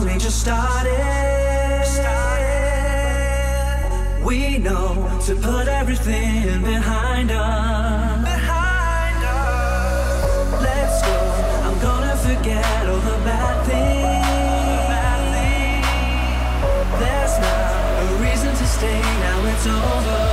only just started. started. We know to put everything behind us. Behind us. Let's go. I'm gonna forget all the bad things. Bad things. There's not a reason to stay. Now it's over.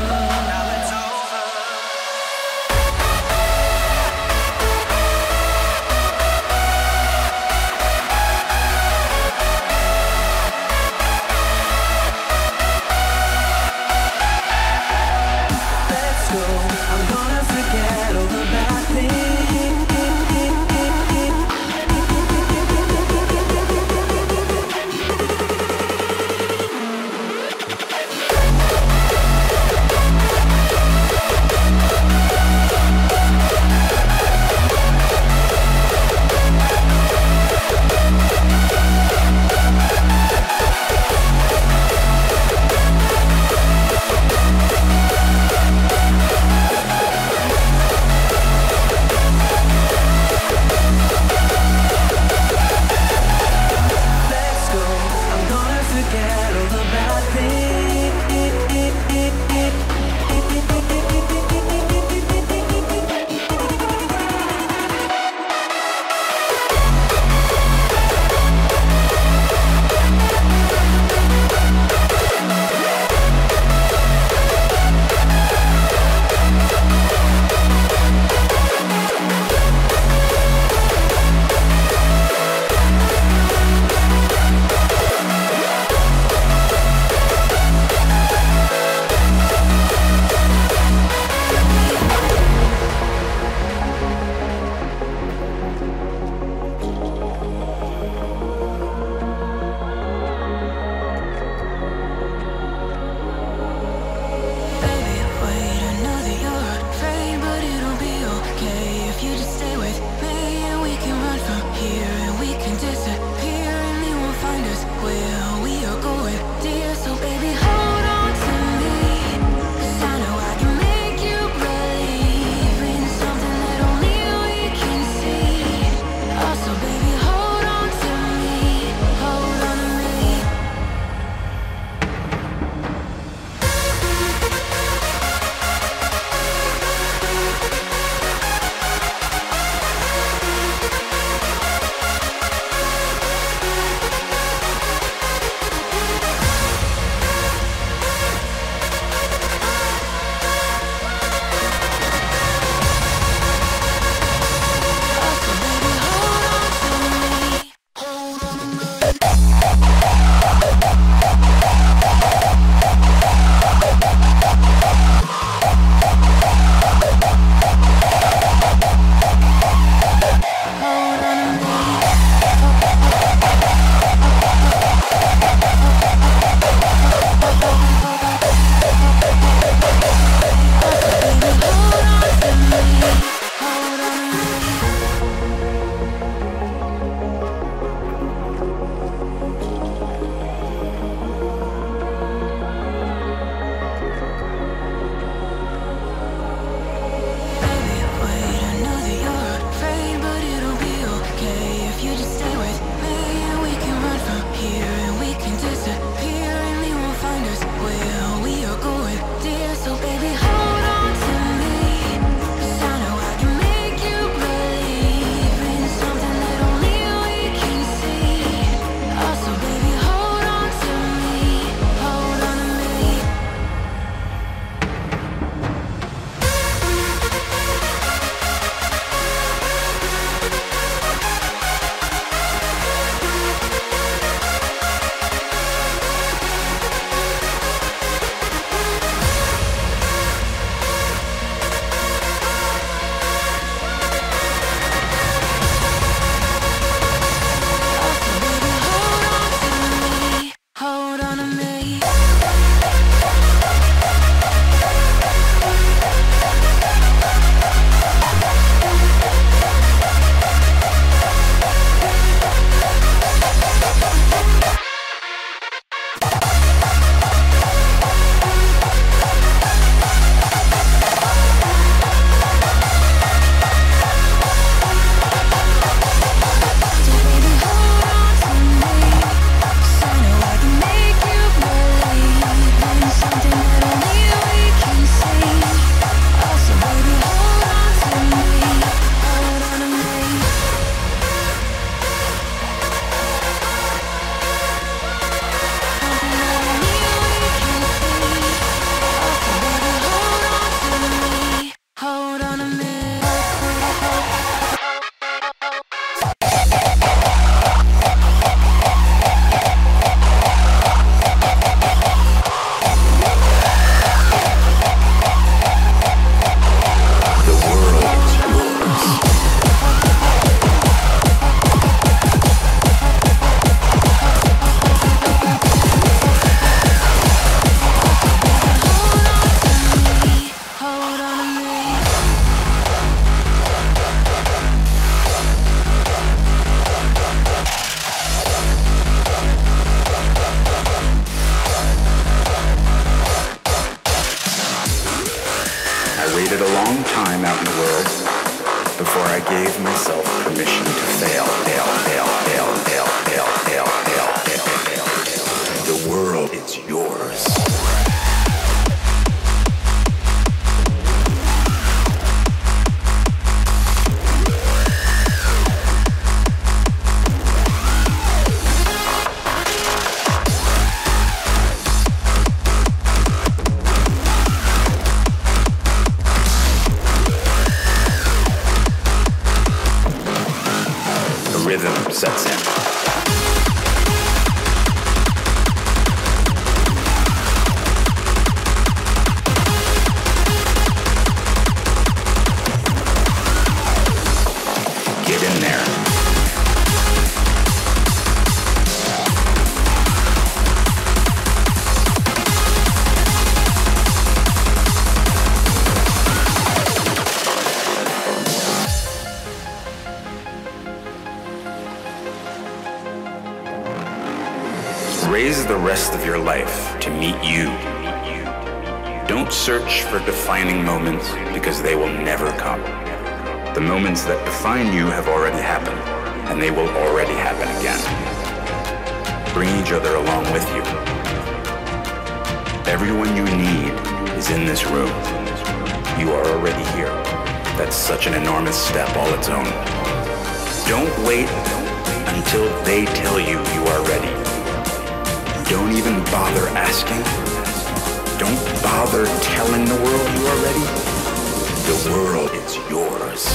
Sets in. Search for defining moments because they will never come. The moments that define you have already happened, and they will already happen again. Bring each other along with you. Everyone you need is in this room. You are already here. That's such an enormous step all its own. Don't wait until they tell you you are ready. Don't even bother asking. Don't bother telling the world you are ready. The world is yours.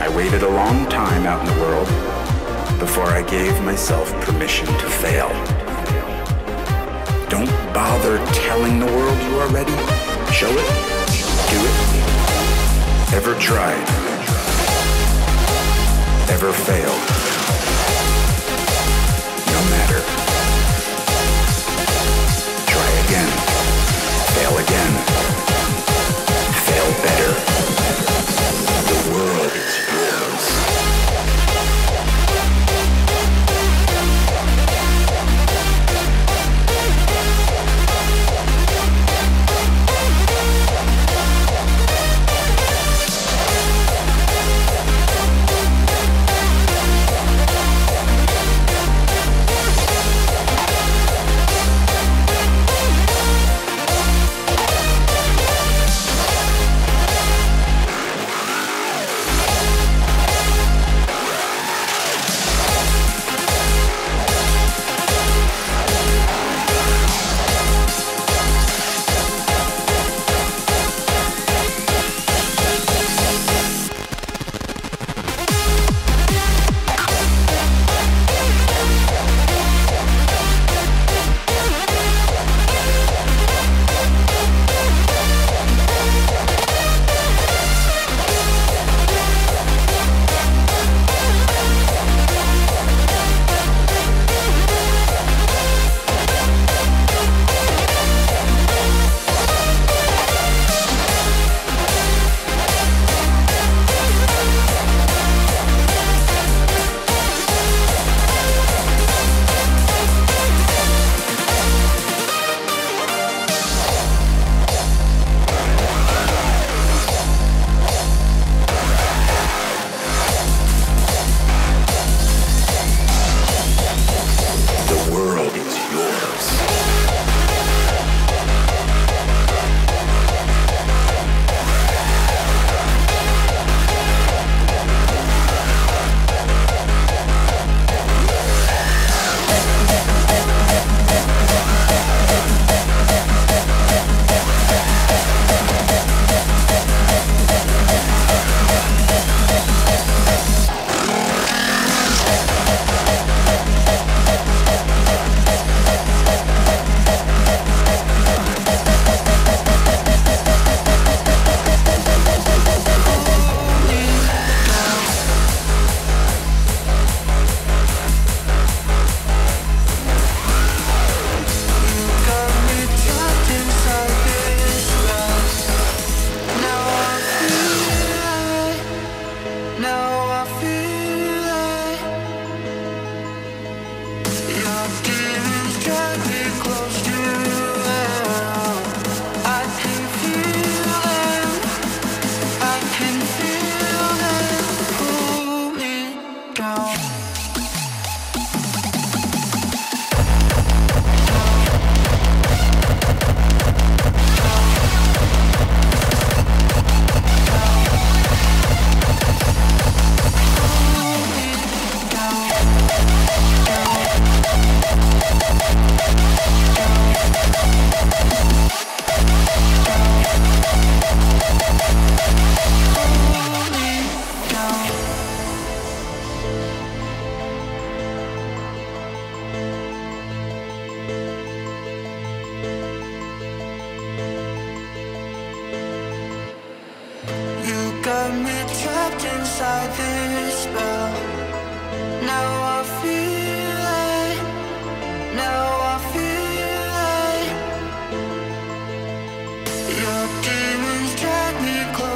I waited a long time out in the world before I gave myself permission to fail. Don't bother telling the world you are ready. Show it. Do it. Ever tried? Ever failed? demons drag me close.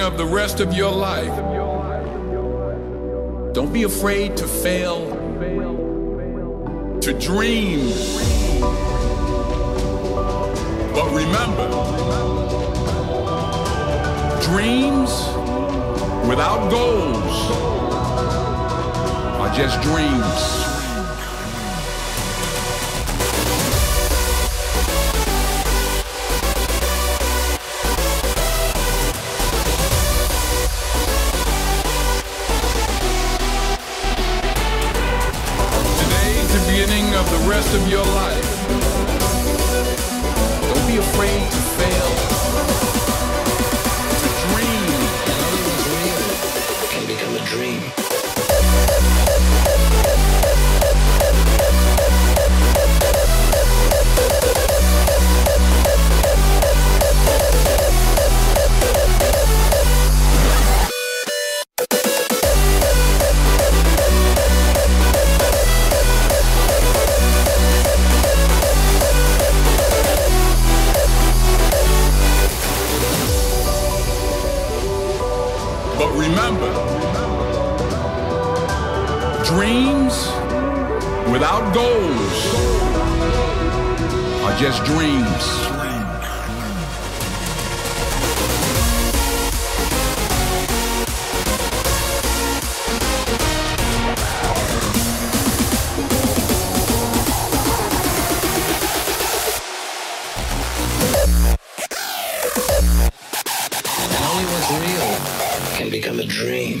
Of the rest of your life. Don't be afraid to fail, to dream. But remember, dreams without goals are just dreams. Of your life. Don't be afraid to fail. To dream. Can become a dream. is real can become a dream.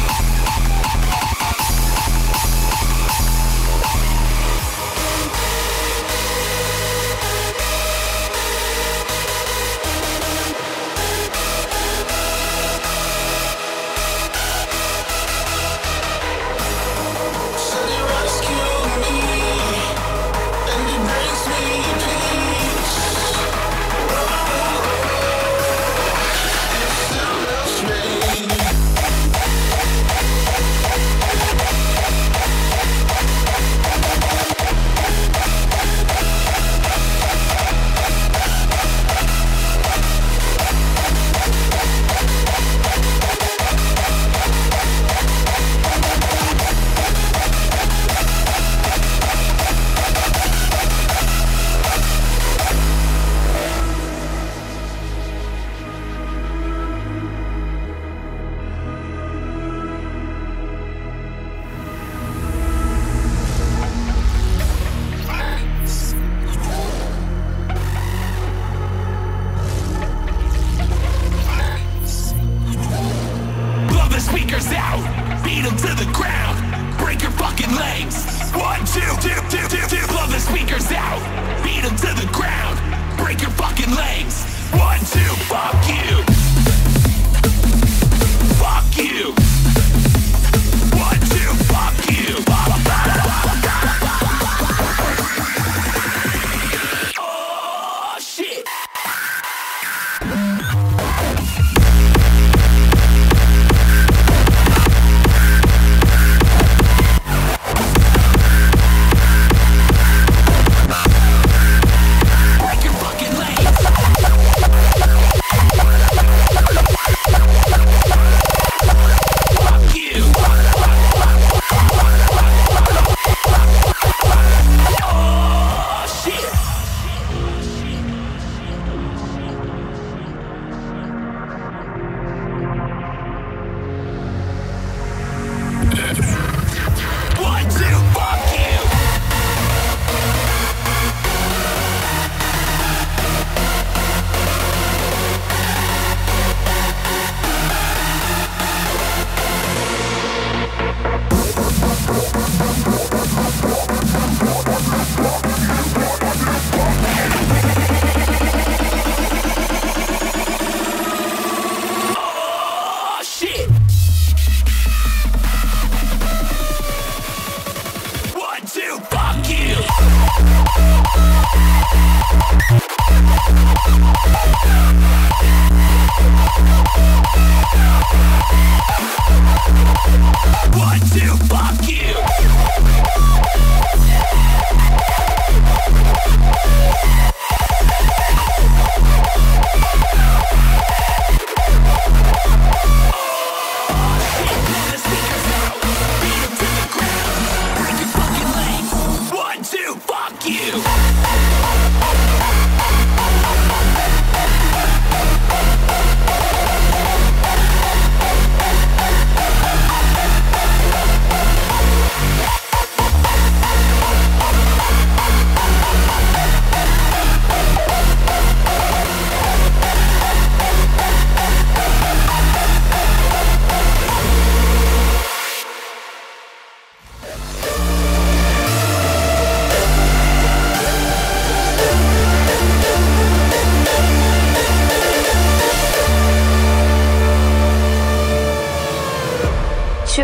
beat them to the ground. Break your fucking legs. One, two, two, two, two, two. Blow the speakers out. Beat them to the ground. Break your fucking legs.